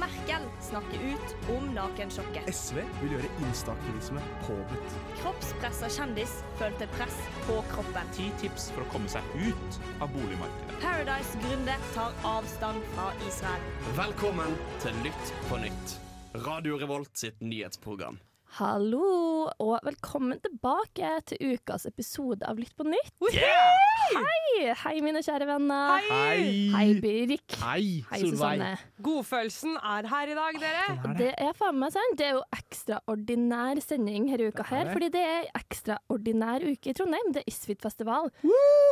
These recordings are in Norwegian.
Merkel snakker ut om nakensjokket. SV vil gjøre instaaktivisme påbudt. Kroppspressa kjendis følte press på kroppen. Ti tips for å komme seg ut av boligmarkedet. Paradise-gründer tar avstand fra Israel. Velkommen til Lytt på nytt. Radio Revolt sitt nyhetsprogram. Hallo, og velkommen tilbake til ukas episode av Lytt på nytt. Hei! Hei, mine kjære venner. Hei! Hei, Birk. Hei, Hei, Solveig. Susanne. Godfølelsen er her i dag, dere. Det er faen meg sant. Det er jo ekstraordinær sending her uka her, fordi det er ekstraordinær uke i Trondheim. Det er Isfit-festival.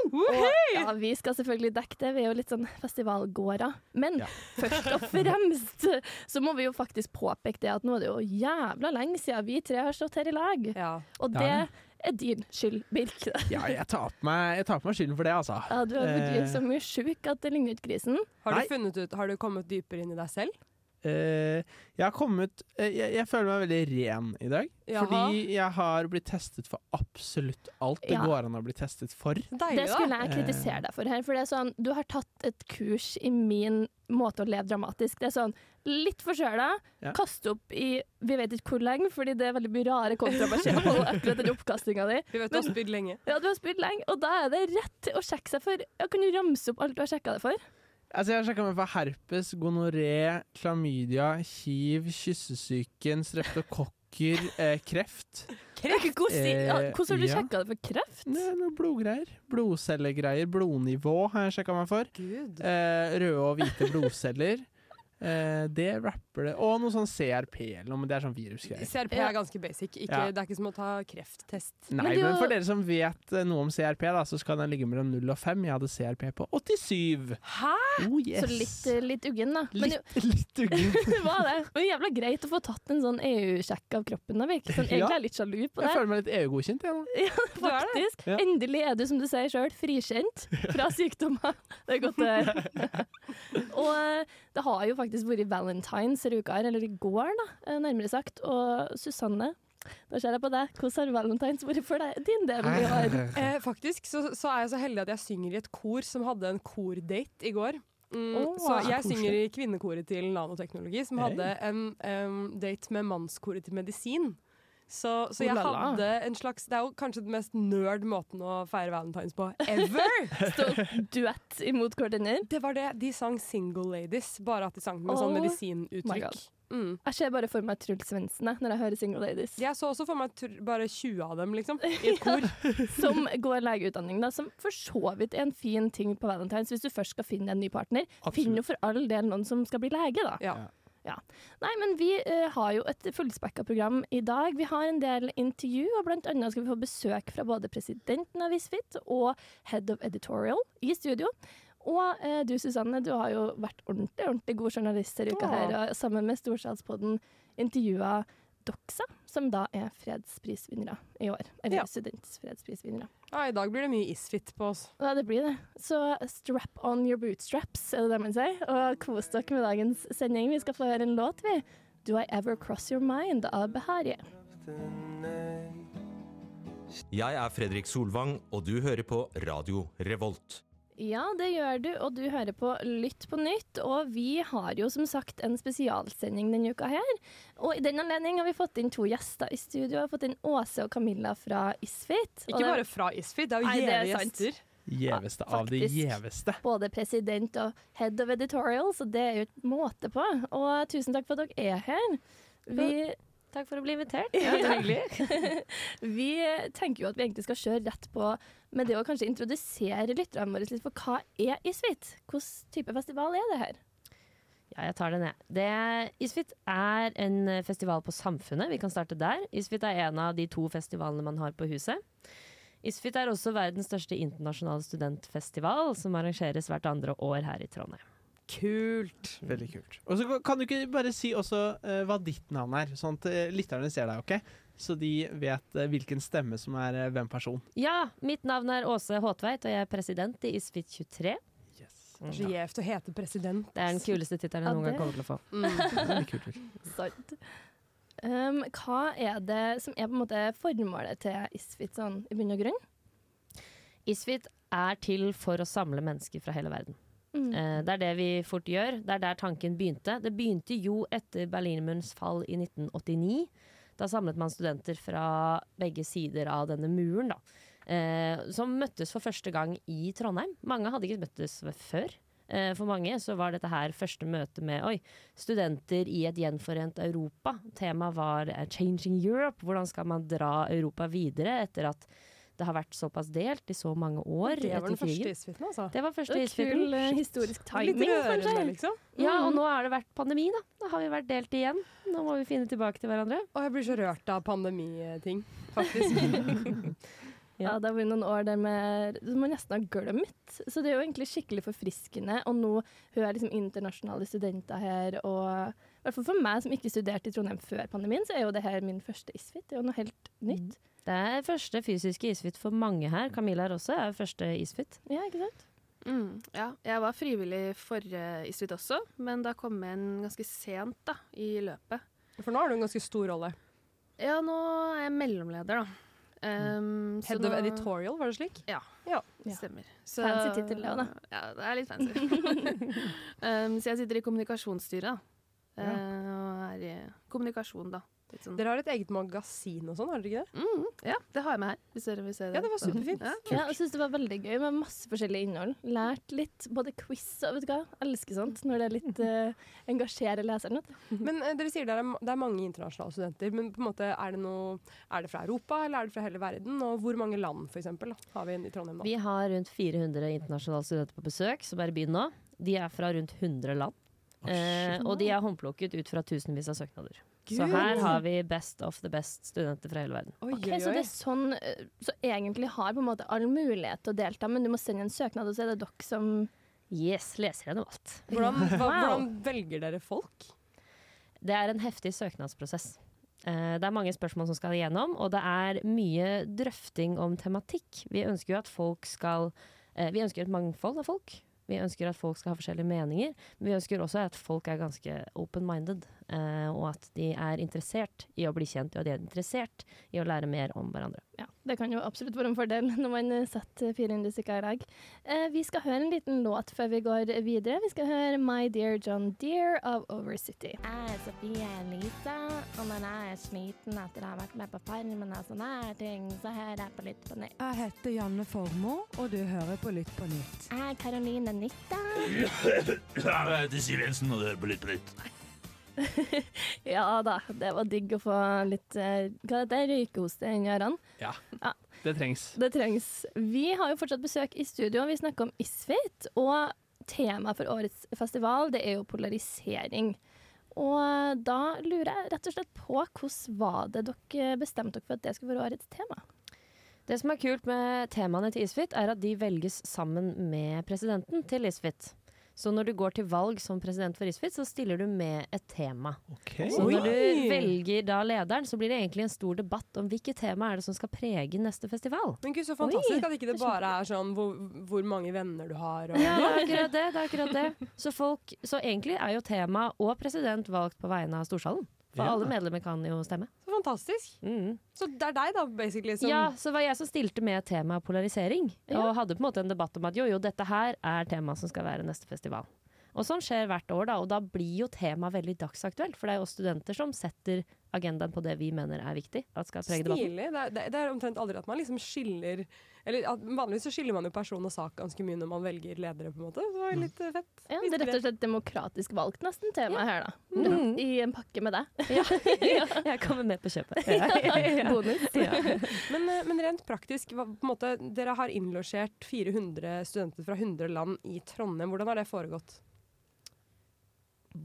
Og ja, vi skal selvfølgelig dekke det, vi er jo litt sånn festivalgårder. Men Ja. først og fremst så må vi jo faktisk påpeke det at nå er det jo jævla lenge siden vi tre har stått her i lag. Ja. Og det. Er din skyld, Birk. Ja, jeg tar på meg, jeg tar på meg skylden for det, altså. Ja, du har Eh. blitt så mye sjuk at det ligner ikke grisen. Har du ut, har du kommet dypere inn i deg selv? Eh, jeg har kommet uh, jeg, jeg føler meg veldig ren i dag. Jaha. Fordi jeg har blitt testet for absolutt alt det Ja. går an å bli testet for. Deilig, Det skulle jeg kritisere deg for her. For det er sånn, du har tatt et kurs i min måte å leve dramatisk. Det er sånn litt forkjøla, Ja. kaste opp i vi vet ikke hvor lenge, fordi det er veldig mye rare kontrabasjer på akkurat den oppkastinga di. Vi vet du har spydd lenge. Ja, du har spydd lenge, og da er det rett å sjekke seg for. Jeg kan du ramse opp alt du har sjekka det for? Altså, jeg har sjekka meg for herpes, gonoré, klamydia, hiv, kyssesyken, streptokokker, eh, kreft. Kreft? Hvordan, ja, Eh, hvordan har du ja. sjekka det for kreft? Det er noe blodgreier. Blodcellegreier. Blodnivå har jeg sjekka meg for. Gud. Eh, røde og hvite blodceller. Eh, det rapper det. Og noe sånn CRP eller noe, men det er sånn virusgreier. CRP er ganske basic. Ikke, Ja. Det er ikke som å ta krefttest. Nei, Men men for dere som vet eh, noe om CRP, da, så skal den ligge mellom 0 og 5. Jeg hadde CRP på 87. Hæ?! Oh yes. Så litt, eh, litt uggen, da. Men jo, litt, litt uggen. det var det. Men jævla greit å få tatt en sånn EU-sjekk av kroppen. Da, virker sånn, egentlig Ja. er jeg litt sjalu på Jeg føler meg litt EU-godkjent, jeg nå. Ja, faktisk. er Ja. Endelig er du, som du sier sjøl, frikjent fra sykdommer. Det er godt å høre. Og eh, det har jo faktisk vært valentines i uka, her, eller i går, da, eh, nærmere sagt. Og Susanne, da ser jeg på deg. Hvordan har valentines vært for deg, din del i år? Eh, faktisk så, så er jeg så heldig at jeg synger i et kor som hadde en kordate i går. Mm, oh, så jeg koselig. synger i kvinnekoret til nanoteknologi, som hadde en um, date med mannskoret til medisin. Så, så jeg hadde en slags Det er jo kanskje den mest nerd måten å feire valentines på ever! Stå duett imot hverandre. Det var det. De sang 'Single Ladies', bare at de sang med Oh sånn medisinuttrykk. Mm. Jeg ser bare for meg Truls Svendsen når jeg hører Single Ladies. Jeg så også for meg tr- bare 20 av dem, liksom, i et kor. Som går legeutdanning, da, som for så vidt er en fin ting på valentines. Hvis du først skal finne en ny partner, finn jo for all del noen som skal bli lege, da. Ja. Ja. Nei, men vi uh, har jo et fullspekka program i dag. Vi har en del intervju, og blant annet skal vi få besøk fra både presidenten av Visfit og Head of Editorial i studio. Og uh, du Susanne, du har jo vært ordentlig ordentlig god journalist denne uka her, og sammen med Storsalspodden intervjua Doxa, som da er fredsprisvinnere i år. Eller Ja. studentfredsprisvinnere. Ja, I dag blir det mye isfit på oss. Ja, det blir det. Så strap on your bootstraps, er det det man sier. Og kos dere med dagens sending. Vi skal få høre en låt, vi. Do I Ever Cross Your Mind av Behari. Jeg er Fredrik Solvang, og du hører på Radio Revolt. Ja, det gjør du, og du hører på Lytt på nytt. Og vi har jo som sagt en spesialsending denne uka her. Og i den anledning har vi fått inn to gjester i studio. Vi har fått inn Åse og Camilla fra Isfit. Ikke det bare fra isfit, det er jo gjeve gjester. Gjeveste av det gjeveste. Både president og head of editorial, så det er jo et måte på. Og tusen takk for at dere er her. Vi Takk for å bli invitert. Ja, det er hyggelig. vi tenker jo at vi egentlig skal kjøre rett på med det å kanskje introdusere lytterne våre litt for hva er Isfit? Hvilken type festival er det her? Ja, jeg tar den, jeg. Det- Isfit er en festival på Samfunnet. Vi kan starte der. Isfit er en av de to festivalene man har på huset. Isfit er også verdens største internasjonale studentfestival, som arrangeres hvert andre år her i Trondheim. Kult. Veldig kult. Og så kan du ikke bare si også uh, hva ditt navn er, sånn at uh, lytterne ser deg, OK? Så de vet uh, hvilken stemme som er hvem person. Ja, mitt navn er Åse Håtveit, og jeg er president i Isfit 23. Yes. Så gjevt å hete president. Det er den kuleste tittelen jeg noen gang kommer til å få. Mm. Kult. kult. Sant. Um, hva er det som er på en måte formålet til Isfit sånn i bunn og grunn? Isfit er til for å samle mennesker fra hele verden. Mm. Eh, det er det vi fort gjør. Det er der tanken begynte. Det begynte jo etter Berlinmurens fall i 1989. Da samlet man studenter fra begge sider av denne muren, da. Eh, som møttes for første gang i Trondheim. Mange hadde ikke møttes før. Eh, for mange så var dette her første møte med oi, studenter i et gjenforent Europa. Temaet var 'Changing Europe'. Hvordan skal man dra Europa videre etter at det har vært såpass delt i så mange år Det var etter den første krigen? isfitten, altså. Det var første Det er isfitten. kul eh, historisk Litt timing, rørende, kanskje. liksom. Ja, og Mm. nå har det vært pandemi, da. Da har vi vært delt igjen. Nå må vi finne tilbake til hverandre. Og jeg blir så rørt av pandemiting, faktisk. Ja, det har vært noen år der med, som man nesten har glemt. Så det er jo egentlig skikkelig forfriskende Og nå høre liksom internasjonale studenter her. Og hvert fall for meg som ikke studerte i Trondheim før pandemien, så er jo det her min første ISFIT. Det er jo noe helt nytt. Det er første fysiske isfit for mange her. Camilla er også er første isfit. Ja, ikke sant? Mm, ja, jeg var frivillig forrige ISFIT også, men da kom jeg inn ganske sent da, i løpet. For nå har du en ganske stor rolle. Ja, nå er jeg mellomleder, da. Um, så Head of nå- editorial, var det slik? Ja, Ja. stemmer. Så, Fancy tittel, det da. Ja, det er litt fancy. um, så jeg sitter i kommunikasjonsstyret, da. Ja. Eh, og er i kommunikasjon, da. Litt sånn. Dere har et eget magasin og sånn, har dere ikke det? Mm, ja, det har jeg med her, hvis dere vil se det. Ja, det var superfint. Ja. Ja, jeg syns det var veldig gøy med masse forskjellig innhold. Lært litt, både quiz og vet du hva. Elsker sånt når det er litt uh, engasjerer leseren. vet du. Men uh, dere sier det er, det er mange internasjonale studenter. Men på en måte er det noe Er det fra Europa, eller er det fra hele verden? Og hvor mange land, for eksempel, har vi i Trondheim nå? Vi har rundt 400 internasjonale studenter på besøk som er i byen nå. De er fra rundt 100 land. Eh, og de er håndplukket ut fra tusenvis av søknader. Så her har vi best of the best studenter fra hele verden. Oi, okay, oi, Så det er sånn eh, Så egentlig har på en måte all mulighet til å delta, men du må sende en søknad, og så er det dere som Yes, leser gjennom alt. Hvordan, hva, hvordan velger dere folk? Det er en heftig søknadsprosess. Eh, Det er mange spørsmål som skal igjennom, og det er mye drøfting om tematikk. Vi ønsker jo at folk skal eh, Vi ønsker et mangfold av folk. Vi ønsker at folk skal ha forskjellige meninger, men vi ønsker også at folk er ganske open-minded, eh, og at de er interessert i å bli kjent, og at de er interessert i å lære mer om hverandre. Ja, det kan jo absolutt være en fordel når man eh, setter 400 stykker i lag. Eh, vi skal høre en liten låt før vi går videre. Vi skal høre My Dear John Deere av Overcity. Jeg er Sofie Elise, og når jeg er sliten etter å ha vært med på Farmen og sånne her ting, så hører jeg på Lytt på nytt. Jeg heter Janne Formoe, og du hører på Lytt på nytt. Jeg er Karoline Nytta. Jeg heter Siv Jensen, og du hører på Lytt på nytt. Ja da, det var digg å få litt eh, Hva heter det? Røykehoste inni ørene. Ja, Ja. det trengs. Det trengs. Vi har jo fortsatt besøk i studio. Vi snakker om Isfit. Og temaet for årets festival det er jo polarisering. Og da lurer jeg rett og slett på hvordan var det dere bestemte dere for at det skulle være årets tema? Det som er kult med temaene til Isfit, er at de velges sammen med presidenten til Isfit. Så når du går til valg som president for Isfit, så stiller du med et tema. Så når du velger da lederen, så blir det egentlig en stor debatt om hvilket tema er det som skal prege neste festival. Men gud, så fantastisk at ikke det bare er sånn hvor, hvor mange venner du har. Og, Ja, det er akkurat det. det, er akkurat det. Så, folk, så egentlig er jo tema og president valgt på vegne av Storsalen. For Ja. alle medlemmer kan jo stemme. Så fantastisk. Så det er deg, da, basically. Som, Ja, så var jeg som stilte med temaet polarisering. Og hadde på en måte en debatt om at jo, jo, dette her er temaet som skal være neste festival. Og sånn skjer hvert år, da. Og da blir jo temaet veldig dagsaktuelt. For det er jo oss studenter som setter agendaen på det vi mener er viktig. At skal prege debatten. Stilig. Det er, det er omtrent aldri at man liksom skiller Eller at Vanligvis så skiller man jo person og sak ganske mye når man velger ledere, på en måte. Så det var Mm. litt eh, fett. Ja, det er rett og slett demokratisk valgt nesten tema her, da. Mm. I en pakke med deg. Jeg kommer med på kjøpet. Bonus. Men, eh, men rent praktisk, hva, på en måte, dere har innlosjert 400 studenter fra 100 land i Trondheim. Hvordan har det foregått?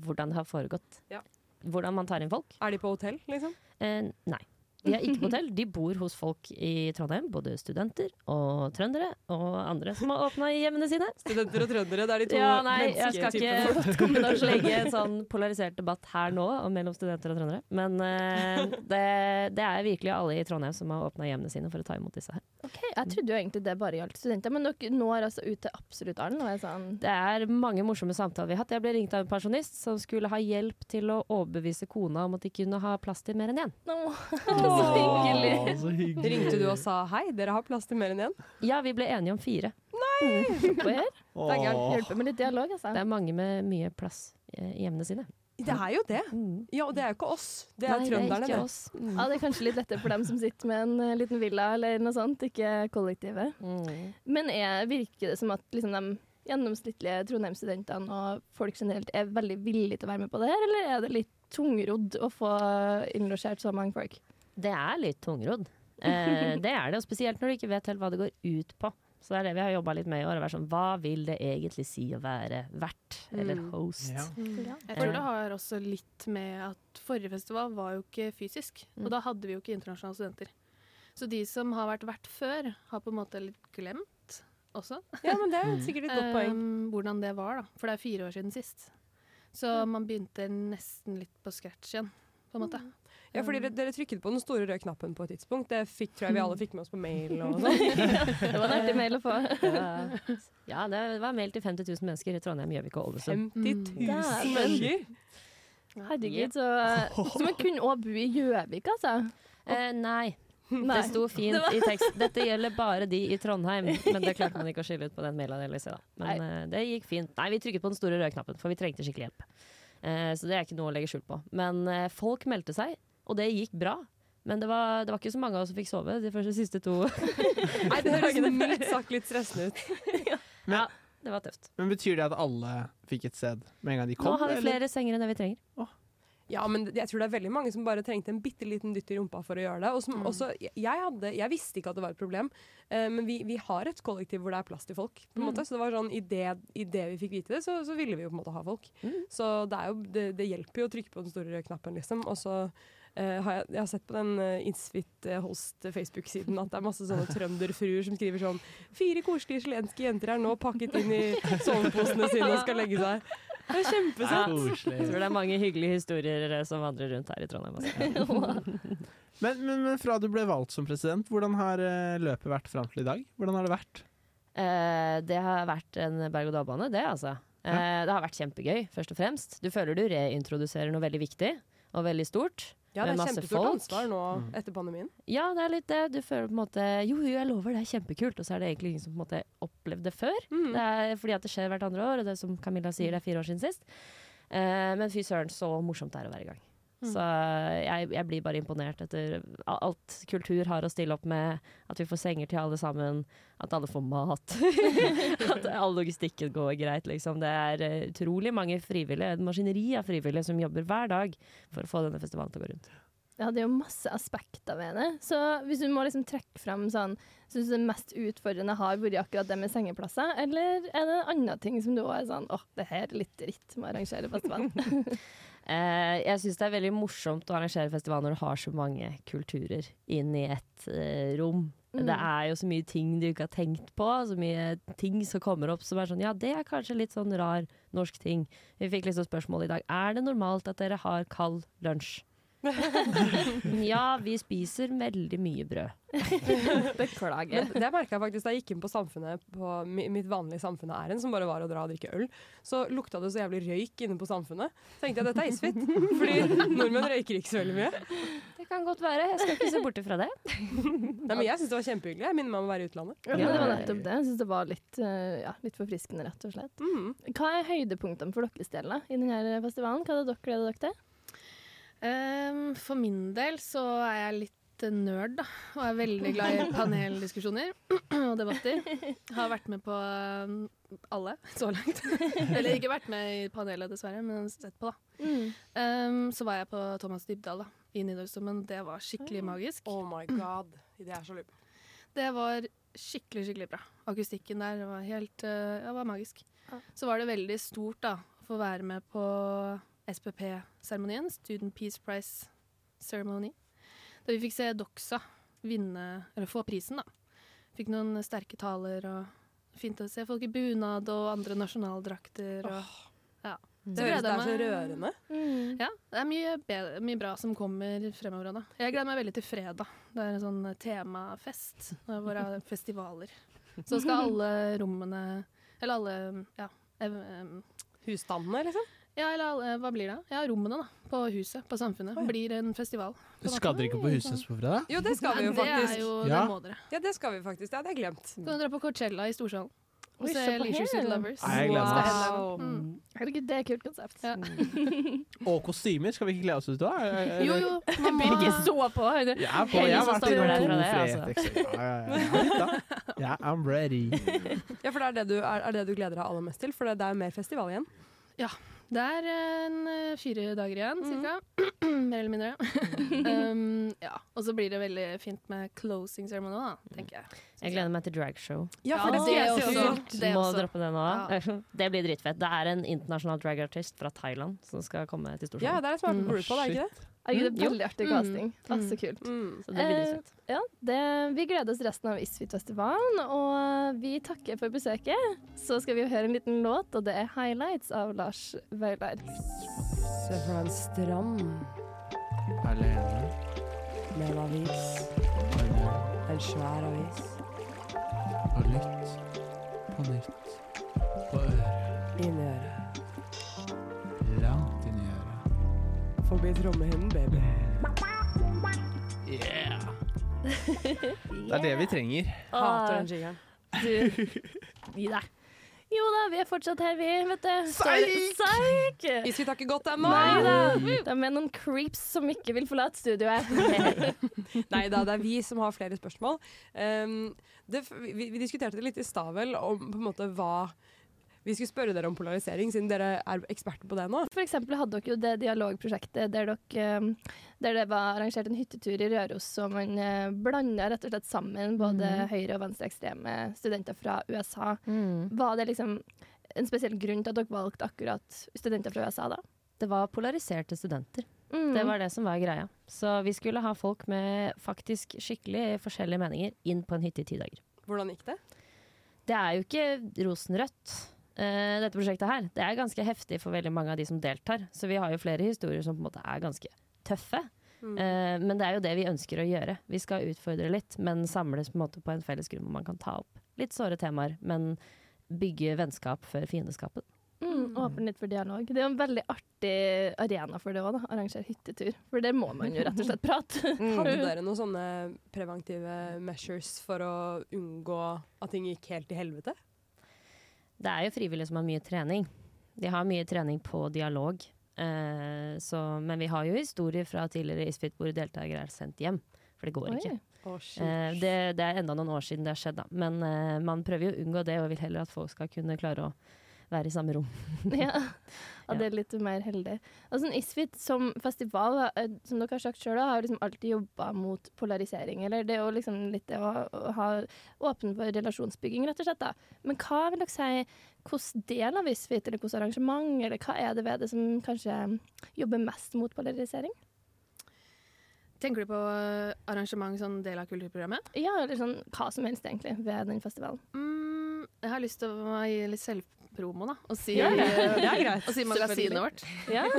Hvordan det har foregått. Ja. Hvordan man tar inn folk. Er de på hotell, liksom? Eh, nei. De er ikke på hotell, de bor hos folk i Trondheim. Både studenter og trøndere og andre som har åpna hjemmene sine. Studenter og trøndere, det er de to ja, nei, jeg skal ikke legge en sånn polarisert debatt her nå mellom studenter og trøndere. Men uh, det, det er virkelig alle i Trondheim som har åpna hjemmene sine for å ta imot disse her. Ok, Jeg trodde jo egentlig det bare gjaldt studenter, men dere når altså ut til absolutt alle. Er sånn Det er mange morsomme samtaler vi har hatt. Jeg ble ringt av en pensjonist som skulle ha hjelp til å overbevise kona om at de kunne ha plass til mer enn én. så hyggelig. så hyggelig. Ringte du og sa hei, dere har plass til mer enn én? Ja, vi ble enige om fire. Nei! Det er gærent. Hjelper med litt dialog, altså. Det er mange med mye plass eh, i hjemmene sine. Det er jo det. Ja, og det er jo ikke oss. Det er Nei, trønderne, ikke det. oss. Ja, det er kanskje litt lettere for dem som sitter med en eh, liten villa eller noe sånt, ikke kollektivet. Men er, virker det som at liksom, de gjennomsnittlige Trondheim-studentene og folk generelt er veldig villige til å være med på det her, eller er det litt tungrodd å få innlosjert så mange folk? Det er litt tungrodd. Eh, det er det, og spesielt når du ikke vet helt hva det går ut på. Så det er det vi har jobba litt med i år. å være Sånn, hva vil det egentlig si å være vert eller Mm. host? Jeg tror det har også litt med at forrige festival var jo ikke fysisk. Mm. Og da hadde vi jo ikke internasjonale studenter. Så de som har vært vert før, har på en måte litt glemt også. Ja, men det er sikkert et godt poeng. Um, hvordan det var, da. For det er fire år siden sist. Så man begynte nesten litt på scratch igjen, på en måte. Ja, fordi dere, dere trykket på den store røde knappen på et tidspunkt. Det fikk, tror jeg vi alle fikk med oss på mail og sånn. Det var en artig mail å få. Ja. det var mail til 50 000 mennesker i Trondheim, Gjøvik og Ålesund. 50 000 Dæven. mennesker! Herregud, så, så man kunne òg bo i Gjøvik, altså? Eh, nei. Nei. Det sto fint i tekst. Dette gjelder bare de i Trondheim. Men det klarte man ikke å skille ut på den mailen. Men Nei. det gikk fint. Nei, vi trykket på den store røde knappen, for vi trengte skikkelig hjelp. Eh, så det er ikke noe å legge skjul på. Men eh, folk meldte seg, og det gikk bra. Men det var, det var ikke så mange av oss som fikk sove de første siste to Nei, det høres mildt sagt litt stressende ut. Ja, det var tøft. Men betyr det at alle fikk et sted med en gang de kom? Nå har vi eller? flere senger enn det vi trenger. Ja, men jeg tror det er veldig mange som bare trengte en bitte liten dytt i rumpa for å gjøre det. Og som Mm. også, jeg, hadde, jeg visste ikke at det var et problem, eh, men vi, vi har et kollektiv hvor det er plass til folk. på en Mm. måte. Så det var sånn, i det, vi fikk vite det, så, så ville vi jo på en måte ha folk. Mm. Så det, jo, det, det hjelper jo å trykke på den store knappen, liksom. Og så eh, har jeg, jeg har sett på den uh, Insfit eh, Host Facebook-siden at det er masse sånne trønderfruer som skriver sånn Fire koselige chilenske jenter er nå pakket inn i soveposene sine og skal legge seg. Det er kjempesøtt. Jeg tror det er mange hyggelige historier eh, som vandrer rundt her i Trondheim. Altså. Men, men, men fra du ble valgt som president, hvordan har eh, løpet vært fram til i dag? Hvordan har det vært? Eh, det har vært en berg-og-dal-bane, det altså. Eh, det har vært kjempegøy, først og fremst. Du føler du reintroduserer noe veldig viktig og veldig stort. Ja, det er kjempestort ansvar nå etter pandemien. Ja, det er litt det. Du føler på en måte Jo, jo, jeg lover, det er kjempekult. Og så er det egentlig ingen som på en måte opplevde det før. Det er fordi at det skjer hvert andre år, og det som Camilla sier, det er fire år siden sist. Eh, men fy søren, så morsomt det er å være i gang. Mm. Så jeg, jeg blir bare imponert etter alt kultur har å stille opp med. At vi får senger til alle sammen. At alle får mat. at all logistikken går greit, liksom. Det er eh, utrolig mange frivillige, et maskineri av frivillige som jobber hver dag for å få denne festivalen til å gå rundt. Ja, det er jo masse aspekter ved det. Så hvis du må liksom trekke fram sånn Syns du det mest utfordrende har vært akkurat det med sengeplasser, eller er det andre ting som du òg er sånn åh, det her er litt dritt med å arrangere festival? Eh, jeg syns det er veldig morsomt å arrangere festival når du har så mange kulturer inn i ett eh, rom. Mm. Det er jo så mye ting du ikke har tenkt på, så mye ting som kommer opp som er sånn Ja, det er kanskje litt sånn rar norsk ting. Vi fikk liksom spørsmål i dag. Er det normalt at dere har kald lunsj? ja, vi spiser veldig mye brød. Beklager. Men det merka jeg faktisk da jeg gikk inn på samfunnet på mitt vanlige samfunnet Æren, som bare var å dra og drikke øl. Så lukta det så jævlig røyk inne på samfunnet. Så tenkte jeg dette er isfit. Fordi nordmenn røyker ikke så veldig mye. Det kan godt være. Jeg skal ikke se bort ifra det. Nei, men jeg syns det var kjempehyggelig. Jeg minner meg om å være i utlandet. Ja, det var nettopp det. Jeg syns det var litt, eh, ja, litt forfriskende, rett og slett. Hva er høydepunktene for deres del i denne festivalen? Hva er det dere gleder dere til? Ehm, for min del så er jeg litt nerd, da. Og er veldig glad i paneldiskusjoner og debatter. Har vært med på eh, alle så langt. Eller ikke vært med i panelet, dessverre, men sett på, da. Um, så var jeg på Thomas Dybdahl da, i Nidarosdomen. Det var skikkelig magisk. Oh my god. Det er så lurt. Det var skikkelig, skikkelig bra. Akustikken der var helt uh, ja, var magisk. Så var det veldig stort da, å få være med på SPP-seremonien, Student Peace Prize Ceremony. Da vi fikk se Doxa vinne, eller få prisen, da. Fikk noen sterke taler og fint å se folk i bunad og andre nasjonaldrakter. Og, ja. Det Så høres det er så rørende. rørende. Ja, det er mye, bedre, mye bra som kommer fremover. Da. Jeg gleder meg veldig til fredag. Det er en sånn temafest. Det er våre festivaler. Så skal alle rommene Eller alle ja, Husstandene, liksom? Ja, eller hva blir det? Ja, rommene da, på huset, på Samfunnet, blir en festival. på. Skal dere ikke på Husnes på fredag? Jo, det skal vi jo faktisk. det er jo- Ja. det må dere. Ja, det skal vi faktisk. Det hadde jeg glemt. Så kan dere dra på Coachella i Storsalen. Og se Leisure Suit. Lovers. Nei, jeg gleder meg. Wow. Mm. Herregud, det er et kult konsept. Ja. Og kostymer, skal vi ikke kle oss ut da? Jo, jo, man Blir ikke så på. Jeg er på, jeg har vært innom to det, altså. Ja, ja, ja. Ja, I'm ready. Ja, for det er det, du, er, er det du gleder deg aller mest til? For det, det er jo mer festival igjen. Det er en eh, fire dager igjen, Mm. Mer eller mindre. um, ja. Og så blir det veldig fint med closing ceremony, da, tenker jeg. Jeg gleder meg til dragshow. Ja, for Ja, det, det det også. Det Må også. droppe det nå. Det blir dritfett. Det er en internasjonal dragartist fra Thailand som skal komme til Ja, det er det som er på RuPaul, er det ikke det? Herregud, det Mm, veldig artig Mm. casting. Ah, Mm. så kult. Mm. Så det blir Eh, ja, det, vi gleder oss resten av Isfit-festivalen, og vi takker for besøket. Så skal vi høre en liten låt, og det er 'Highlights' av Lars Vaular. Se fra en strand Alene. med en avis. En svær avis. På nytt. På nytt. Forbi trommehinnen, baby. Yeah! Det er det vi trenger. Hater den jingeren. Du, gi deg. Jo da, vi er fortsatt her, vi, vet du. Psyk! Isfit har ikke gått ennå! Nei da. De er noen creeps som ikke vil forlate studioet. Nei da, det er vi som har flere spørsmål. Um, det, vi, vi diskuterte det litt i stad vel, om på en måte hva Vi skulle spørre dere om polarisering, siden dere er eksperter på det nå. For eksempel hadde dere jo det dialogprosjektet der, dere, eh, der det var arrangert en hyttetur i Røros, og man uh, blanda rett og slett sammen både mm. høyre- og venstreekstreme studenter fra USA. Mm. Var det liksom en spesiell grunn til at dere valgte akkurat studenter fra USA da? Det var polariserte studenter. Mm. Det var det som var greia. Så vi skulle ha folk med faktisk skikkelig forskjellige meninger inn på en hytte i ti dager. Hvordan gikk det? Det er jo ikke rosenrødt, eh, dette prosjektet her. Det er ganske heftig for veldig mange av de som deltar. Så vi har jo flere historier som på en måte er ganske tøffe. Mm. Uh, men det er jo det vi ønsker å gjøre. Vi skal utfordre litt, men samles på en måte på en felles grunn hvor man kan ta opp litt såre temaer, men bygge vennskap før fiendeskapet. Mm, åpen litt for dialog. Det er jo en veldig artig arena for det òg, arrangere hyttetur. For der må man jo rett og slett prate. Hadde dere noen sånne preventive measures for å unngå at ting gikk helt til helvete? Det er jo frivillige som har mye trening. De har mye trening på dialog. Eh, så, men vi har jo historier fra tidligere Isfit hvor deltakere er sendt hjem. For det går Oi. ikke. Oh. Eh, det, det er enda noen år siden det har skjedd, da. Men eh, man prøver jo å unngå det, og vil heller at folk skal kunne klare å være i samme rom. ja. ja, det er litt mer heldig. Altså, Isfit som festival, eh, som dere har sagt sjøl, har liksom alltid jobba mot polarisering. Eller det er jo liksom litt det å, å ha åpen for relasjonsbygging, rett og slett. da. Men hva vil dere si, hvilken del av Isfit, eller hvilket arrangement, eller hva er det ved det som kanskje jobber mest mot polarisering? Tenker du på eh, arrangement som del av kulturprogrammet? Ja, eller sånn hva som helst, egentlig, ved den festivalen. Mm, jeg har lyst til å gi litt selvpromo, da. Og si, ja, det. Det er greit. og si magasinet vårt. Ja.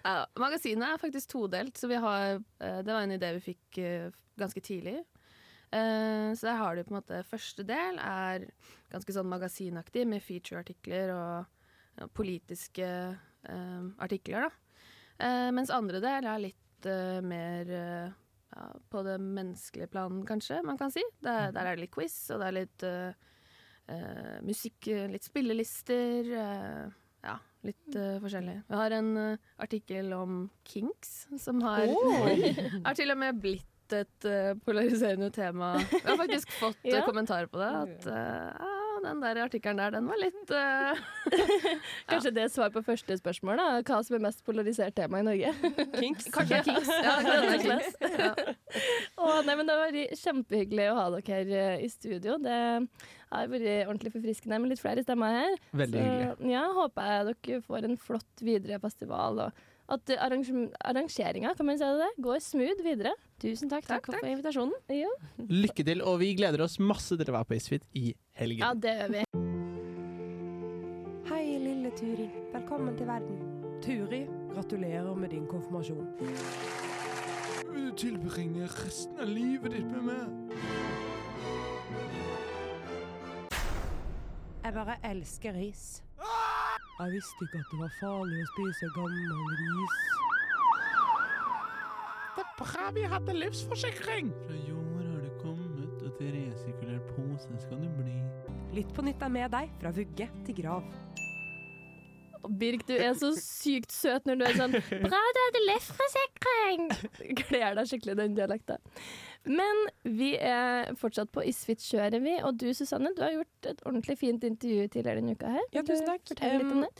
Ja, magasinet er faktisk todelt, så vi har eh, Det var en idé vi fikk eh, ganske tidlig. Eh, så der har du på en måte Første del er ganske sånn magasinaktig, med feature-artikler og politiske eh, artikler, da. Eh, mens andre del er litt mer ja, på det menneskelige planen, kanskje, man kan si. Der, der er det litt quiz, og det er litt eh, eh, musikk, litt spillelister. eh, ja, litt uh, forskjellig. Vi har en uh, artikkel om kinks, som har, er til og med blitt et eh, polariserende tema. Vi har faktisk fått eh, Ja. kommentarer på det. At eh, den der artikkelen der, den var litt uh... Kanskje det er svar på første spørsmål, da. Hva som er mest polarisert tema i Norge? Kinks. Kanskje kinks. Ja, kinks. Ja. Oh, nei, men Det har vært kjempehyggelig å ha dere her eh, i studio. Det har vært ordentlig forfriskende med litt flere stemmer her. Veldig hyggelig. Ja, håper jeg dere får en flott videre festival. Og at arrange- arrangeringa kan man si det, går smooth videre. Tusen takk, takk, for invitasjonen. Ja, Lykke til, og vi gleder oss masse til å være på Isfit i helgen. ja det gjør vi. Hei, lille Turi. Velkommen til verden. Turi, gratulerer med din konfirmasjon. Vil du tilbringe resten av livet ditt med meg? Jeg bare elsker ris. Jeg visste ikke at det var farlig å spise gammel ris. Det er bra vi hadde livsforsikring! Fra jord har du kommet, og til resirkulert pose skal du bli. Lytt på nytt er med deg fra vugge til grav. Birk, du er så sykt søt når du er sånn Bra, du hadde livsforsikring! Kler deg skikkelig den dialekten. Men vi er fortsatt på Isfit-kjøret, vi. Og du Susanne, du har gjort et ordentlig fint intervju tidligere denne uka her. Ja, tusen takk. Fortell litt om det.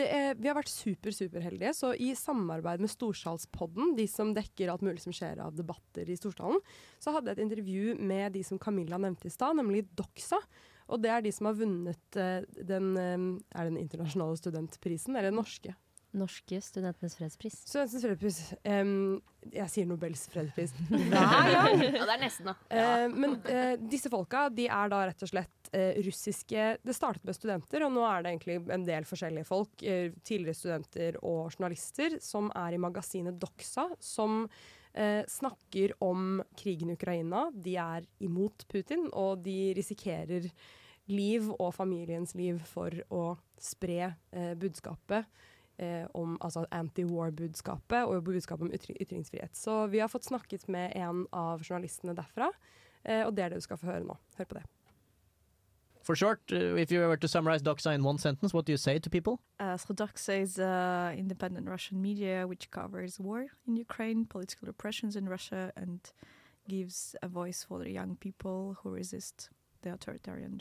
det er, vi har vært super, superheldige, så i samarbeid med Storsalspodden, de som dekker alt mulig som skjer av debatter i Storsalen, så hadde jeg et intervju med de som Camilla nevnte i stad, nemlig Doxa. Og det er de som har vunnet eh, den Er det den internasjonale studentprisen, eller den norske? Norske studentenes fredspris. Studentenes fredspris. Um, jeg sier Nobels fredspris hver gang! Ja, det er nesten, da. Uh, men uh, disse folka de er da rett og slett uh, russiske Det startet med studenter, og nå er det egentlig en del forskjellige folk, tidligere studenter og journalister, som er i magasinet Doxa, som eh, snakker om krigen i Ukraina. De er imot Putin, og de risikerer liv og familiens liv for å spre budskapet eh, om altså anti-war-budskapet og budskapet om ytring, ytringsfrihet. Så vi har fått snakket med en av journalistene derfra, eh, og det er det du skal få høre nå. Hør på det. For short, uh, if you were to summarize Doxa in one sentence, what do you say to people? Uh, so Doxa is uh, independent Russian media which covers war in Ukraine, political repressions in Russia, and gives a voice for the young people who resist the authoritarian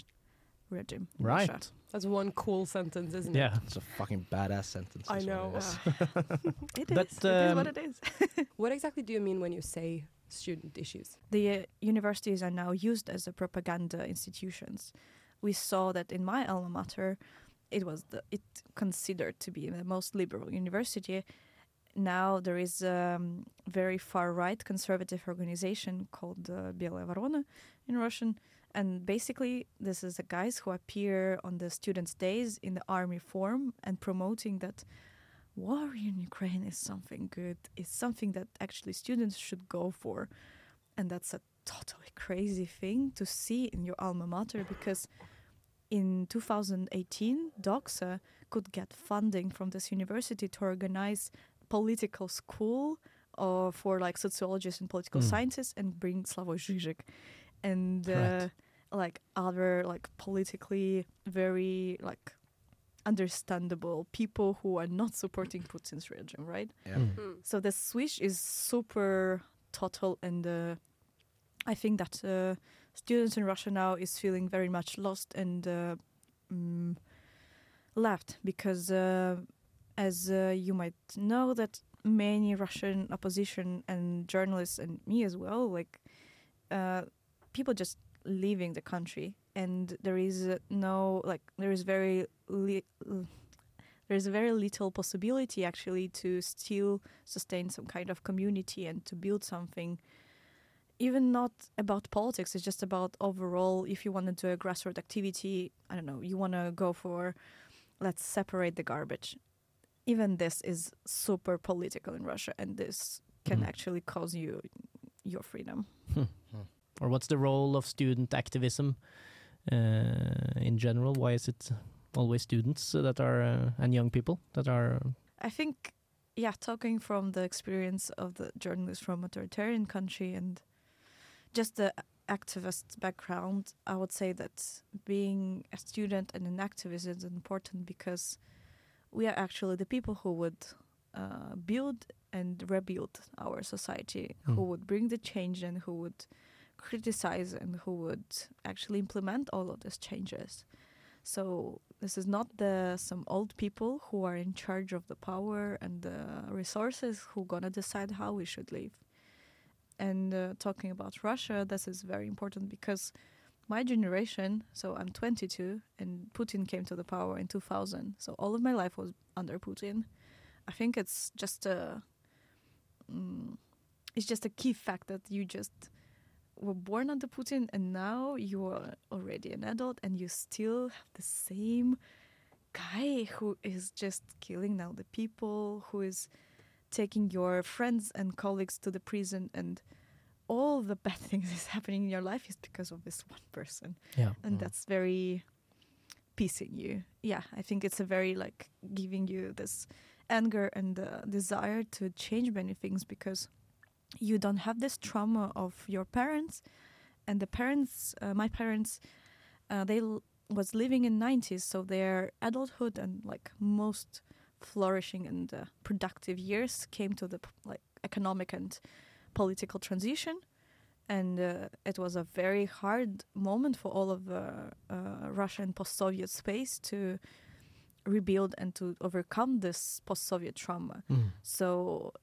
regime. in Right. Russia. That's one cool sentence, isn't Yeah, it? it's a fucking badass sentence. I is what know. it is. It But, is. It is what um, it is. what exactly do you mean when you say student issues? the uh, universities are now used as a propaganda institutions. We saw that in my alma mater, it was the, it considered to be the most liberal university. Now there is a um, very far right conservative organization called uh, Белая Ворона in Russian. and basically, this is the guys who appear on the students' days in the army form and promoting that war in Ukraine is something good. It's something that actually students should go for. And that's a totally crazy thing to see in your alma mater because in 2018, Doxa could get funding from this university to organize political school uh, for like sociologists and political Mm. scientists and bring Slavoj Žižek and uh, Right. Like other like politically very like understandable people who are not supporting Putin's regime, right? Yeah. Mm. Mm. So the switch is super total, and uh, I think that uh, students in Russia now is feeling very much lost and uh, mm, left because, uh, as uh, you might know, that many Russian opposition and journalists and me as well, like uh, people just leaving the country, and there is no like there is very li- there's very little possibility actually to still sustain some kind of community and to build something even not about politics it's just about overall if you want to do a grassroots activity i don't know you want to go for let's separate the garbage even this is super political in russia and this can Mhm. actually cause you your freedom Hmm. Or what's the role of student activism uh, in general? Why is it always students that are uh, and young people that are? I think, yeah, talking from the experience of the journalist from authoritarian country and just the activist background, I would say that being a student and an activist is important because we are actually the people who would uh, build and rebuild our society, who Mm. would bring the change and who would criticize and who would actually implement all of these changes. So this is not the some old people who are in charge of the power and the resources who gonna decide how we should live. And uh, talking about Russia, this is very important because my generation, so I'm 22, and Putin came to the power in 2000. So all of my life was under Putin. I think it's just a, mm, it's just a key fact that you just were born under Putin and now you are already an adult and you still have the same guy who is just killing now the people, who is taking your friends and colleagues to the prison and all the bad things is happening in your life is because of this one person. Yeah. And Mm. that's very piecing you. Yeah, I think it's a very like giving you this anger and the desire to change many things because you don't have this trauma of your parents and the parents uh, my parents uh, they l- was living in 90s so their adulthood and like most flourishing and uh, productive years came to the p- like economic and political transition and uh, it was a very hard moment for all of uh, uh, Russia and post-Soviet space to rebuild and to overcome this post-Soviet trauma. Mm. So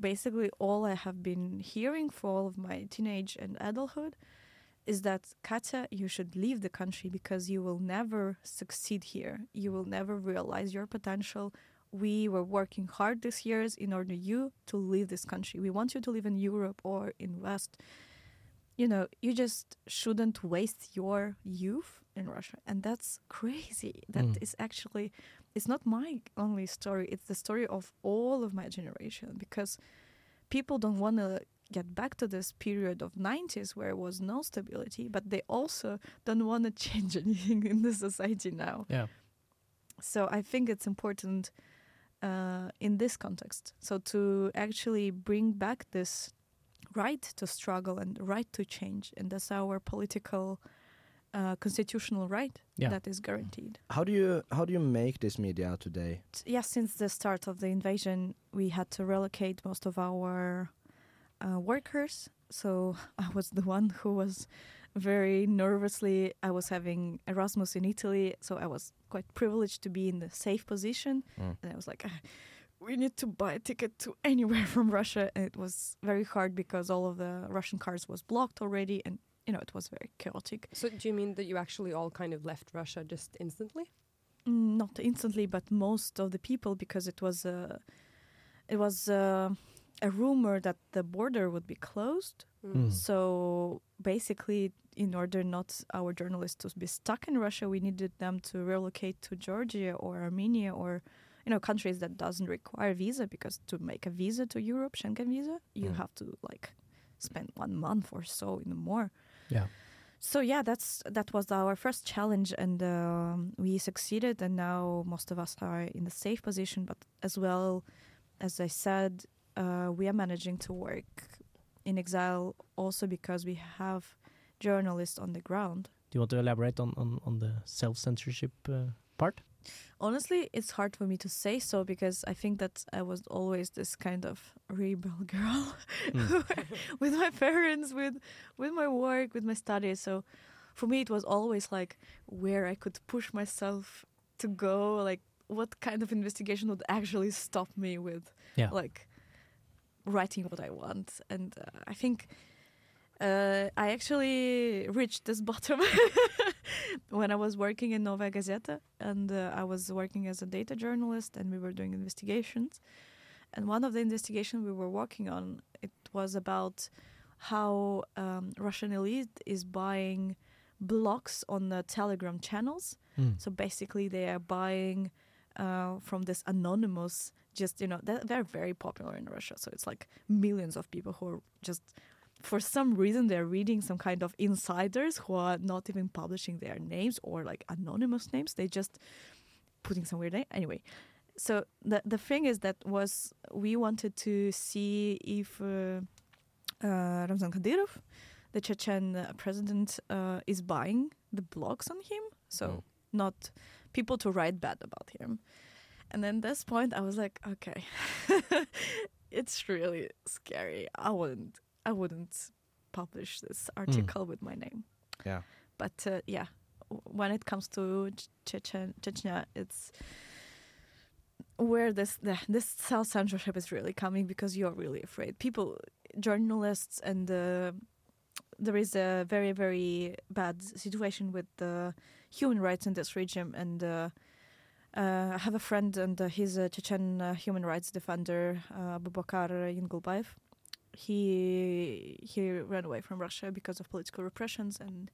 basically, all I have been hearing for all of my teenage and adulthood is that Katya, you should leave the country because you will never succeed here. You will never realize your potential. We were working hard these years in order you to leave this country. We want you to live in Europe or in West. You know, you just shouldn't waste your youth in Russia, and that's crazy. That is Mm. actually, it's not my only story. It's the story of all of my generation because people don't want to get back to this period of 90s where there was no stability but they also don't want to change anything in the society now Yeah. so i think it's important uh, in this context so to actually bring back this right to struggle and right to change and that's our political uh, constitutional right Yeah. that is guaranteed How do you how do you make this media today? yeah, since the start of the invasion, we had to relocate most of our uh, workers. So I was the one who was very nervously. I was having Erasmus in Italy, so I was quite privileged to be in the safe position. Mm. And I was like, "Ah, we need to buy a ticket to anywhere from Russia. And it was very hard because all of the Russian cars was blocked already, and you know it was very chaotic. So do you mean that you actually all kind of left Russia just instantly? Mm, not instantly, but most of the people, because it was a, it was a, a rumor that the border would be closed. Mm. So basically, in order not our journalists to be stuck in Russia, we needed them to relocate to Georgia or Armenia or, you know, countries that doesn't require visa because to make a visa to Europe, Schengen visa, you Mm. have to like spend one month or so in more. Yeah. So yeah, that's that was our first challenge, and um, we succeeded. And now most of us are in the safe position, but as well as I said, uh, we are managing to work in exile also because we have journalists on the ground. Do you want to elaborate on, on, on the self censorship uh, part? Honestly, it's hard for me to say so because I think that I was always this kind of rebel girl Mm. with my parents, with with my work, with my studies. So for me, it was always like where I could push myself to go, like what kind of investigation would actually stop me with, Yeah. like writing what I want. And uh, I think uh, I actually reached this bottom when I was working in Nova Gazeta, and uh, I was working as a data journalist, and we were doing investigations. And one of the investigations we were working on, it was about how um, Russian elite is buying blocks on the Telegram channels. Mm. So basically, they are buying uh, from this anonymous. Just you know, they're, they're very popular in Russia. So it's like millions of people who are just for some reason they're reading some kind of insiders who are not even publishing their names or like anonymous names. They just putting some weird name anyway. So the the thing is that was we wanted to see if uh, uh, Ramzan Kadyrov the Chechen uh, president uh, is buying the blogs on him. So not people to write bad about him. And then this point I was like okay. It's really scary. I wouldn't I wouldn't publish this article with my name. Yeah. But uh, yeah, when it comes to Chechen, Chechnya, it's where this the, this self censorship is really coming because you're really afraid. People, journalists, and uh, there is a very very bad situation with the human rights in this regime and. Uh, uh, I have a friend, and uh, he's a Chechen uh, human rights defender, uh, Abubakar Yingulbayev he he ran away from Russia because of political repressions and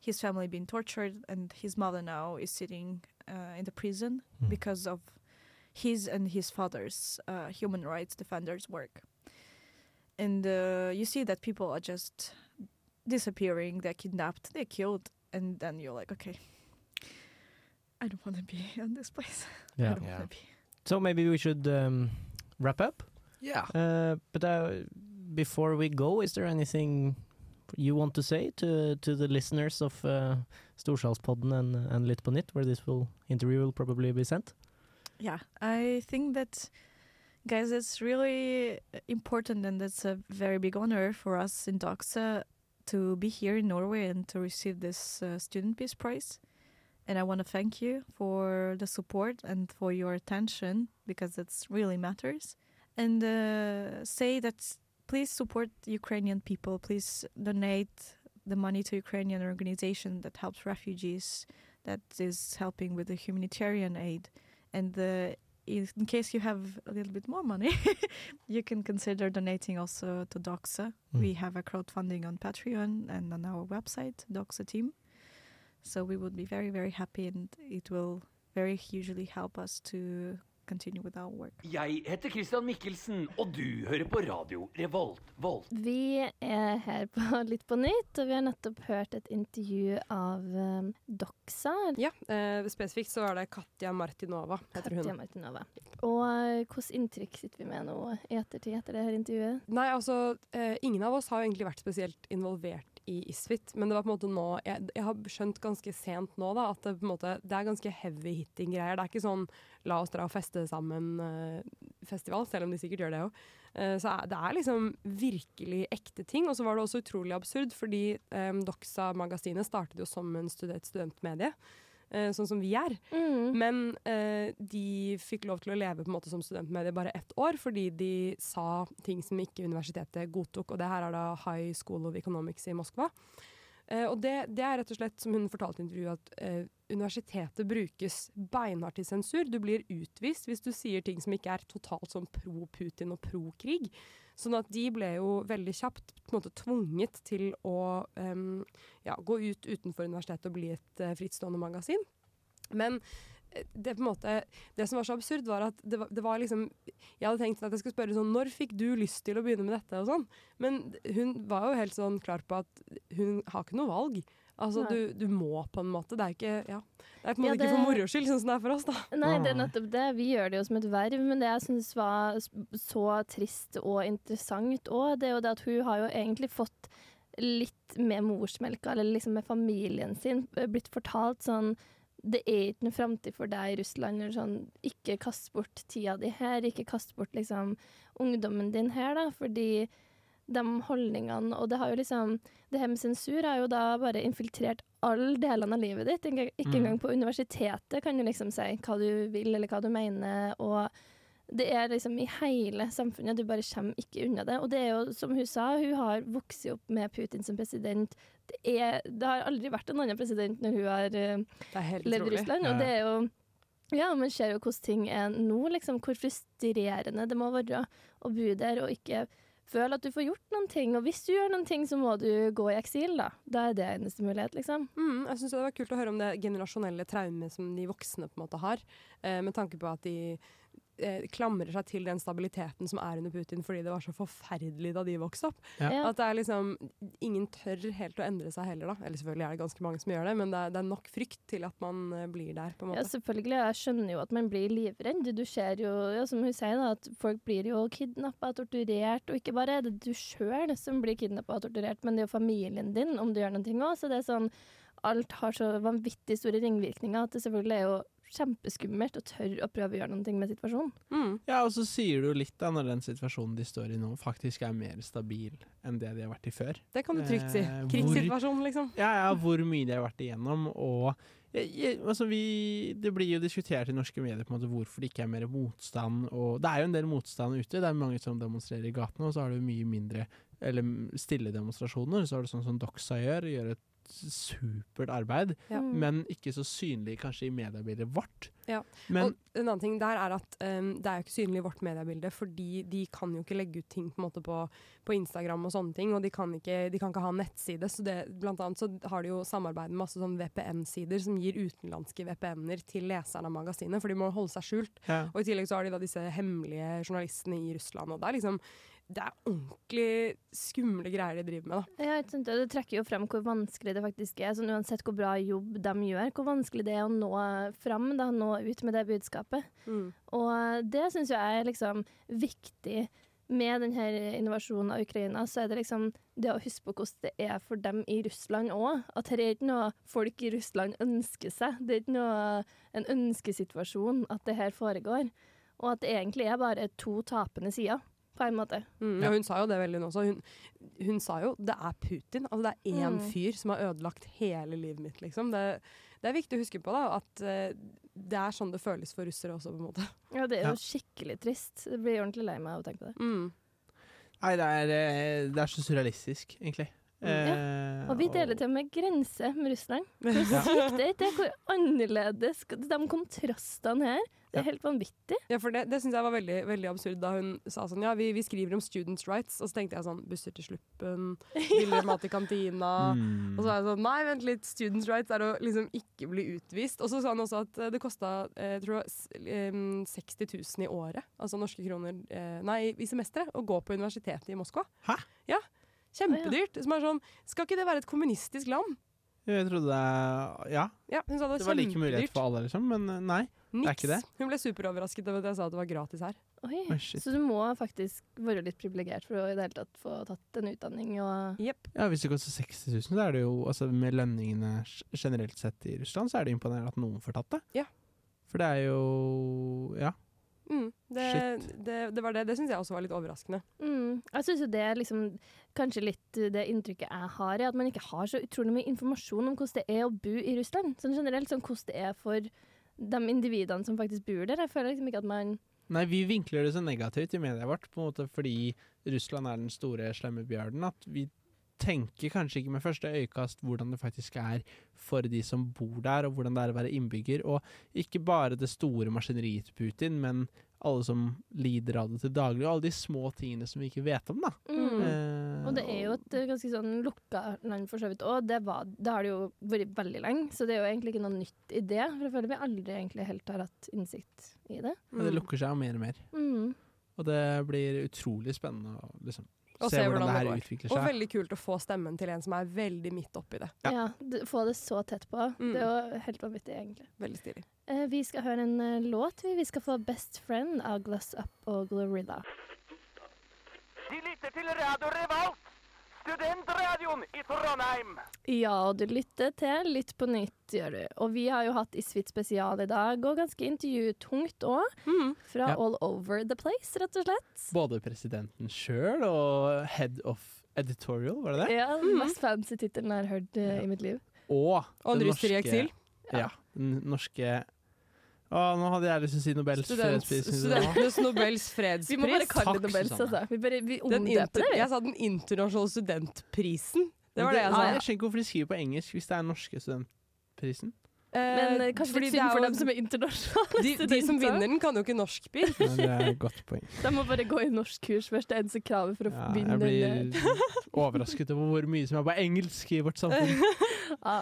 his family being tortured and his mother now is sitting uh, in the prison Mm. because of his and his father's uh, human rights defenders work and uh, you see that people are just disappearing they're kidnapped they're killed and then you're like okay I don't want to be in this place I Yeah. don't Yeah. be So maybe we should um, wrap up. Yeah. Uh, but uh, before we go, is there anything you want to say to to the listeners of uh, Storsalspodden and and nytt, where this will interview will probably be sent? Yeah, I think that, guys, it's really important and it's a very big honor for us in Doxa to be here in Norway and to receive this uh, Student Peace Prize. And I want to thank you for the support and for your attention because it really matters. And uh, say that please support Ukrainian people. Please donate the money to Ukrainian organization that helps refugees, that is helping with the humanitarian aid. And if- in case you have a little bit more money, you can consider donating also to Doxa. Mm. We have a crowdfunding on Patreon and on our website, Doxa Team. So we would be very, very happy, and it will very hugely help us to continue with our work. Jeg heter Christian Mikkelsen, og du hører på radio Revolt. Volt. Vi er her på Litt på nytt, og vi har nettopp hørt et intervju av um, Doxa. Ja, eh, spesifikt så er det Katja Martinova, heter hun. Katja Martinova. Og uh, hvilket inntrykk sitter vi med nå i ettertid etter det her intervjuet? Nei, altså, eh, ingen av oss har jo egentlig vært spesielt involvert i Isfit, men det var på en måte nå Jeg, jeg har skjønt ganske sent nå da, at det, på en måte, det er ganske heavy hitting-greier. Det er ikke sånn la oss dra og feste sammen-festival, selv om de sikkert gjør det òg. så er, det er liksom virkelig ekte ting. Og så var det også utrolig absurd, fordi um, Doxa-magasinet startet jo som en student studentmedie. Eh, sånn som vi er. Men eh, de fikk lov til å leve på en måte som studentmedie bare ett år, fordi de sa ting som ikke universitetet godtok. Og det her er da High School of Economics i Moskva. Eh, og det, det er rett og slett, som hun fortalte i intervjuet, at eh, universitetet brukes beinhardt til sensur. Du blir utvist hvis du sier ting som ikke er totalt sånn pro Putin og pro krig. Sånn at de ble jo veldig kjapt på en måte tvunget til å um, ja, gå ut utenfor universitetet og bli et uh, frittstående magasin. Men eh, det, måte, det som var så absurd, var at det var, det var liksom Jeg hadde tenkt at jeg skulle spørre sånn Når fikk du lyst til å begynne med dette? og sånn. Men hun var jo helt sånn klar på at hun har ikke noe valg. Altså, du, du må på en måte. Det er ikke ja. Det er på en Ja, det... ikke for moro skyld, sånn som det er for oss, da. Nei, det er nettopp det. Vi gjør det jo som et verv, men det jeg syns var så trist og interessant òg, det er jo det at hun har jo egentlig fått litt med morsmelka, eller liksom med familien sin, eh, blitt fortalt sånn det er ikke noe framtid for deg i Russland. Eller sånn, ikke kast bort tida di her, ikke kast bort liksom, ungdommen din her, da, fordi de holdningene Og det har jo liksom Det her med sensur har jo da bare infiltrert alle delene av livet ditt. Ikke, ikke Mm. engang på universitetet kan du liksom si hva du vil, eller hva du mener. Og det er liksom i hele samfunnet. Du bare kommer ikke unna det. Og det er jo, som hun sa, hun har vokst opp med Putin som president. Det, er, det har aldri vært en annen president når hun har helt levd i. Russland. Ja. Og det er jo ja, man ser jo hvordan ting er nå, liksom, hvor frustrerende det må være å bo der og ikke føle at du får gjort noen ting. Og hvis du gjør noen ting, så må du gå i eksil, da. Da er det eneste mulighet, liksom. Mm, jeg synes det var kult å høre om det generasjonelle traumet som de voksne på en måte har, eh, med tanke på at de eh, klamrer seg til den stabiliteten som er under Putin fordi det var så forferdelig da de vokste opp. Ja. At det er liksom Ingen tør helt å endre seg heller, da. Eller selvfølgelig er det ganske mange som gjør det, men det er, det er nok frykt til at man eh, blir der, på en måte. Ja, selvfølgelig. Jeg skjønner jo at man blir livredd. Du ser jo, ja, som hun sier, da, at folk blir jo kidnappa og torturert. Og ikke bare er det du sjøl som blir kidnappa og torturert, men det er jo familien din om du gjør noe òg. Så det er sånn Alt har så vanvittig store ringvirkninger at det selvfølgelig er jo kjempeskummelt og tør å prøve å gjøre noe med situasjonen. Mm. Ja, og så sier du litt da, når den situasjonen de står i nå, faktisk er mer stabil enn det de har vært i før. Det kan du trygt si. Eh, hvor- liksom. Ja, ja, hvor mye de har vært igjennom, og jeg, altså vi, Det blir jo diskutert i norske medier på en måte hvorfor det ikke er mer motstand. Og det er jo en del motstand ute. Det er mange som demonstrerer i gatene, og så har du mye mindre eller stille demonstrasjoner. Så er det sånn som Doxa gjør, gjør et supert arbeid, Ja. men ikke så synlig kanskje i mediebildet vårt. Ja. Men- og en annen ting der er at um, det er jo ikke synlig i vårt mediebilde, fordi de kan jo ikke legge ut ting på, en måte på, på Instagram og sånne ting, og de kan ikke, de kan ikke ha nettside. Så det, blant annet så har de jo samarbeid med masse sånn VPN-sider som gir utenlandske VPN-er til leserne av magasinet, for de må holde seg skjult. Ja. Og i tillegg så har de da disse hemmelige journalistene i Russland, og det er liksom det er ordentlig skumle greier de driver med, da. Ja, sant? Det trekker jo frem hvor vanskelig det faktisk er. Sånn, uansett hvor bra jobb de gjør, hvor vanskelig det er å nå frem, da, nå ut med det budskapet. Mm. Og det syns jeg er liksom viktig med denne invasjonen av Ukraina, så er det liksom det å huske på hvordan det er for dem i Russland òg. At det er ikke noe folk i Russland ønsker seg. Det er ikke noe en ønskesituasjon at det her foregår. Og at det egentlig er bare to tapende sider, på en måte. Mm, ja, hun sa jo det veldig nå også. Hun, hun sa jo det er Putin. Altså det er én Mm. fyr som har ødelagt hele livet mitt, liksom. Det, det er viktig å huske på da, at uh, det er sånn det føles for russere også, på en måte. Ja, det er Ja. jo skikkelig trist. Jeg blir ordentlig lei meg av å tenke på det. Mm. Nei, det er, eh, det er så surrealistisk, egentlig. Ja. Og vi deler til og med grense med russerne. Hvor Ja. sykt det er ikke? Hvor annerledes De kontrastene her. Det er helt vanvittig. Ja, for det, det syns jeg var veldig, veldig absurd da hun sa sånn Ja, vi, vi skriver om students' rights. Og så tenkte jeg sånn Busser til sluppen, billigere mat i kantina. Mm. Og så var jeg sånn Nei, vent litt. Students' rights er å liksom ikke bli utvist. Og så sa han også at eh, det kosta eh, tror jeg, em, 60 000 i året, altså norske kroner, eh, nei, i semesteret, å gå på universitetet i Moskva. Hæ? Ja. Kjempedyrt. Som er sånn Skal ikke det være et kommunistisk land? Jeg trodde det Ja. Ja, hun sa det Det var var like mulighet for alle, liksom, men eh, nei. Det er Niks. ikke det. Hun ble superoverrasket over at jeg sa at det var gratis her. Oi, oh. Så du må faktisk være litt privilegert for å i det hele tatt få tatt en utdanning og Ja, Hvis det koster 60 000, så er det jo altså Med lønningene generelt sett i Russland, så er det imponerende at noen får tatt det. Ja. For det er jo Ja. Mm, det, det, det var det. Det syns jeg også var litt overraskende. Mm. Jeg syns jo det er liksom kanskje litt det inntrykket jeg har, er at man ikke har så utrolig mye informasjon om hvordan det er å bo i Russland. Sånn generelt sånn hvordan det er for de individene som faktisk bor der. Jeg føler liksom ikke at man Nei, vi vinkler det så negativt i media vårt, på en måte fordi Russland er den store, slemme bjørnen, at vi tenker kanskje ikke med første øyekast hvordan det faktisk er for de som bor der, og hvordan det er å være innbygger. Og ikke bare det store maskineriet til Putin, men alle som lider av det til daglig, og alle de små tingene som vi ikke vet om, da. Mm. Eh, Og det er jo et ganske sånn lukka land for så vidt òg. Det, det har det jo vært veldig lenge, så det er jo egentlig ikke noe nytt i det. For jeg føler vi aldri egentlig helt har hatt innsikt i det. Men det lukker seg jo mer og mer. Mm. Og det blir utrolig spennende å liksom, Og se, hvordan det her utvikler Og veldig kult å få stemmen til en som er veldig midt oppi det. Ja, ja få det så tett på. Mm. Det er jo helt vanvittig, egentlig. Veldig stilig. Eh, vi skal høre en uh, låt. Vi Vi skal få Best Friend av Gloss Up og Glorilla. De lytter til Radio Revolt, studentradioen i Trondheim. Ja, og du lytter til Lytt på nytt, gjør du. Og vi har jo hatt Isfit spesial i dag, og ganske intervjutungt òg. Fra Ja. all over the place, rett og slett. Både presidenten sjøl og head of editorial, var det det? Ja, Den mest fancy tittelen jeg har hørt ja. i mitt liv. Og Og den russer i norske- eksil. Ja. Den norske Å, nå hadde jeg lyst til å si Nobels Student, fredspris. studentenes Nobels fredspris. Vi må bare kalle det Nobels, altså. Vi, bare, vi Den omdøper inter, det, jeg sa den internasjonale studentprisen. Det var det jeg sa. sa. jeg skjønner ikke hvorfor de skriver på engelsk hvis det er norske studentprisen. Men eh, kanskje fordi litt det synd er for dem som er internasjonale de, de som vinner den, kan jo ikke norsk bil. Men det er et godt poeng. De må bare gå i norskkurs først. Det er eneste kravet for å Ja, vinne. jeg blir overrasket over hvor mye som er på engelsk i vårt samfunn. ja.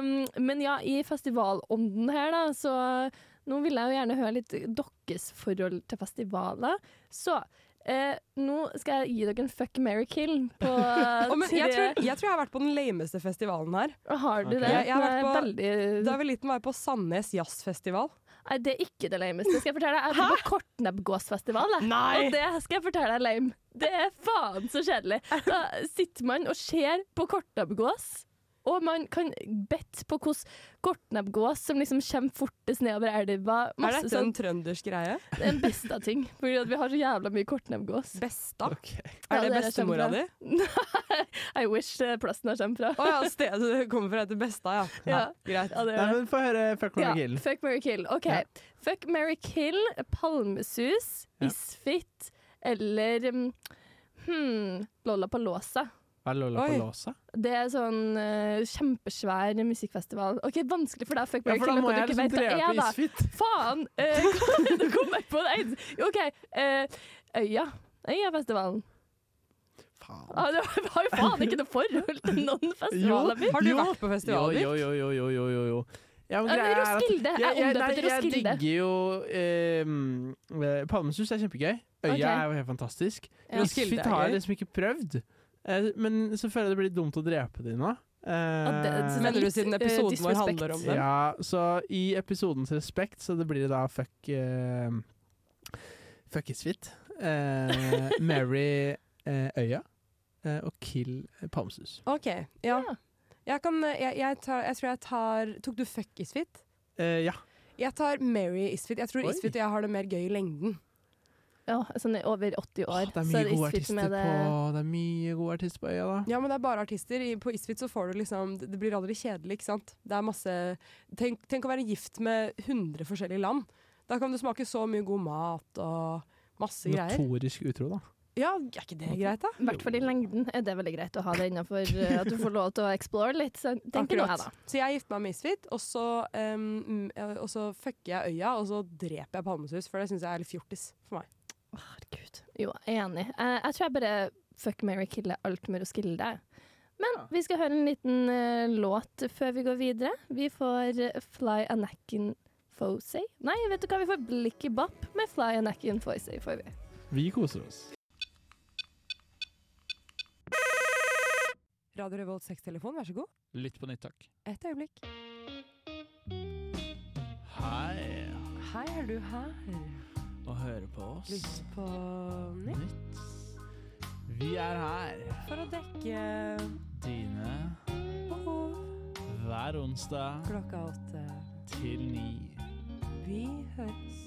um, men ja, i festivalånden her, da, så nå vil jeg jo gjerne høre litt deres forhold til festivaler. Så eh, nå skal jeg gi dere en fuck, marry, kill på oh, men jeg, tror, jeg tror jeg har vært på den lameste festivalen her. Har du okay. det? Jeg, jeg har på, veldig- Da jeg var liten, var jeg på Sandnes Jazzfestival. Nei, det er ikke det lameste. Skal jeg fortelle deg. Jeg var på Kortnebbgåsfestival, og det skal jeg fortelle deg lame. Det er faen så kjedelig. Da sitter man og ser på kortnebbgås. Og man kan bette på hvordan gortnebbgås som liksom kommer fortest nedover elva Er masse sånn, en trøndersk greie? Det er en besta ting. Fordi at vi har så jævla mye kortnebbgås. Besta? Okay. Er det der jeg bestemora di? Nei, I wish det er plassen jeg kommer fra. Å ja, stedet du kommer fra heter Besta, ja. Ja. Greit. Ja, det Nei, men Få høre fuck, Mary Ja, kill. fuck, Mary kill. OK. Ja. Fuck, Mary kill, palmesus, Ja. isfit eller um, hmm, Lollapalooza. Hva er Lollapalooza? Det er sånn uh, kjempesvær musikkfestival. Ok, Vanskelig for deg, fuck, Ja, for da må jeg liksom drepe er, isfit. Faen! Uh, Nå kom jeg på det. OK. Uh, Øya. Øyafestivalen. Faen. Ah, det har jo faen ikke noe forhold til noen festivaler. vi. Har du Jo. vært på festivalen? Jo, jo, jo, jo, jo, jo, jo. Ja, men greia er at-. Jeg Jeg, jeg, nei, jeg digger jo eh, Palmesus er kjempegøy. Øya okay. er jo helt fantastisk. Ja. Roskilde Isfit har jeg liksom ikke prøvd. Eh, men så føler jeg det blir dumt å drepe de nå. Eh, det- er Mener du siden eh, episoden vår handler om det? ja, så i episodens respekt så det blir da fuck uh, Fuck Isfit. fit. Uh, marry uh, Øya eh, og kill Palmesus. OK, ja. Jeg, kan, jeg, jeg, tar, jeg tror jeg tar Tok du fuck Isfit? Eh, ja. Jeg tar Mary Isfit. Jeg tror Oi. Isfit og jeg har det mer gøy i lengden. Ja, sånn i over 80 år. Det er så mye gode artister er det- på Det er mye gode artister på øya, da. Ja, men det er bare artister. På Isfit så får du liksom Det blir aldri kjedelig, ikke sant. Det er masse Tenk, tenk å være gift med 100 forskjellige land. Da kan du smake så mye god mat og masse greier. Notorisk utro, da. Ja, er ikke det greit, da? I hvert fall i lengden er det veldig greit å ha det innafor at du får lov til å explore litt. Så tenker nå jeg, da. Så jeg gifter meg med Isfit, og så, um, eh, og så fucker jeg øya, og så dreper jeg Palmesus, for det syns jeg er litt fjortis for meg. Jo, jeg er enig. Jeg, jeg tror jeg bare fuck, marry, kille alt med Roskilde. Men vi skal høre en liten uh, låt før vi går videre. Vi får eh, Fly Anakin Fosey. Nei, vet du hva, vi får Blikki Bop med Fly Anakin Fosey, får vi. Vi koser oss. Radio Revolt 6-telefon, vær så god. Lytt på nytt, takk. Et øyeblikk. Hei, Hei, er du her? Og høre på oss. Lytt på nytt. Vi er her. For å dekke Dine behov hver onsdag klokka åtte. til ni. Vi høres.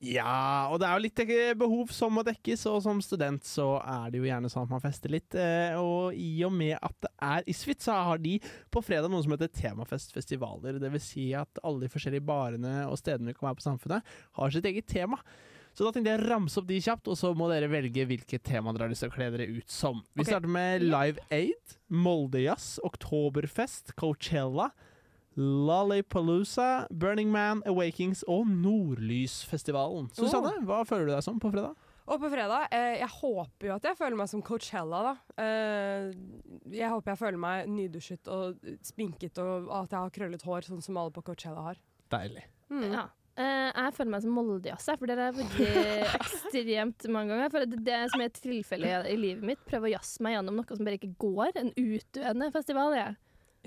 Ja, og det er jo litt eh, behov som må dekkes, og som student så er det jo gjerne sånn at man fester litt. eh, Og i og med at det er Isfit, så har de på fredag noe som heter Temafestfestivaler. Det vil si at alle de forskjellige barene og stedene vi kan være på Samfunnet, har sitt eget tema. Så da tenkte jeg å ramse opp de kjapt, og så må dere velge hvilket tema dere har lyst til å kle dere ut som. Vi okay. starter med Live Aid, Moldejazz, Oktoberfest, Coachella, Lollapalooza, Burning Man, Awakings og Nordlysfestivalen. Susanne, hva føler du deg som på fredag? Og på fredag eh, Jeg håper jo at jeg føler meg som Coachella, da. Eh, jeg håper jeg føler meg nydusjet og sminket, og at jeg har krøllet hår, sånn som alle på Coachella har. Deilig. Mm. Ja. Eh, jeg føler meg som Moldejazz, jeg, for det har jeg vært ekstremt mange ganger. For det, det som er tilfellet i livet mitt, prøve å jazze meg gjennom noe som bare ikke går. En utdøende festival, jeg.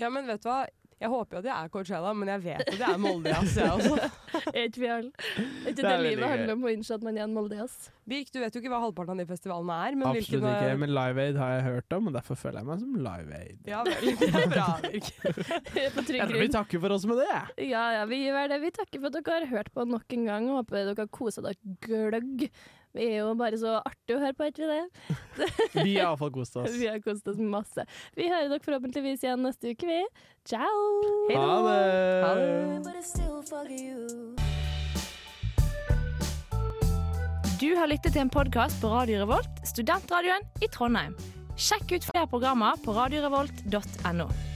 Ja, men vet du hva? Jeg håper jo at jeg er Coachella, men jeg vet at jeg er Moldejazz, jeg også. Er ikke vi alle? Er ikke Det det, er livet handler om å innse at man er en Moldejazz? Birk, du vet jo ikke hva halvparten av de festivalene er, men Absolutt hvilken ikke, men Live Aid har jeg hørt om, og derfor føler jeg meg som Live Aid. Ja vel, det er bra, Birk. På trygg Jeg tror vi takker for oss med det. Ja, ja, vi gjør det. Vi takker for at dere har hørt på nok en gang. og Håper dere har kosa dere gløgg. Vi er jo bare så artig å høre på, er ikke det? Vi har iallfall kost oss. Vi har kost oss masse. Vi hører dere forhåpentligvis igjen neste uke, vi. Ciao! Ha det! Ha det. Du har lyttet til en podkast på Radio Revolt, studentradioen i Trondheim. Sjekk ut flere programmer på radiorevolt.no.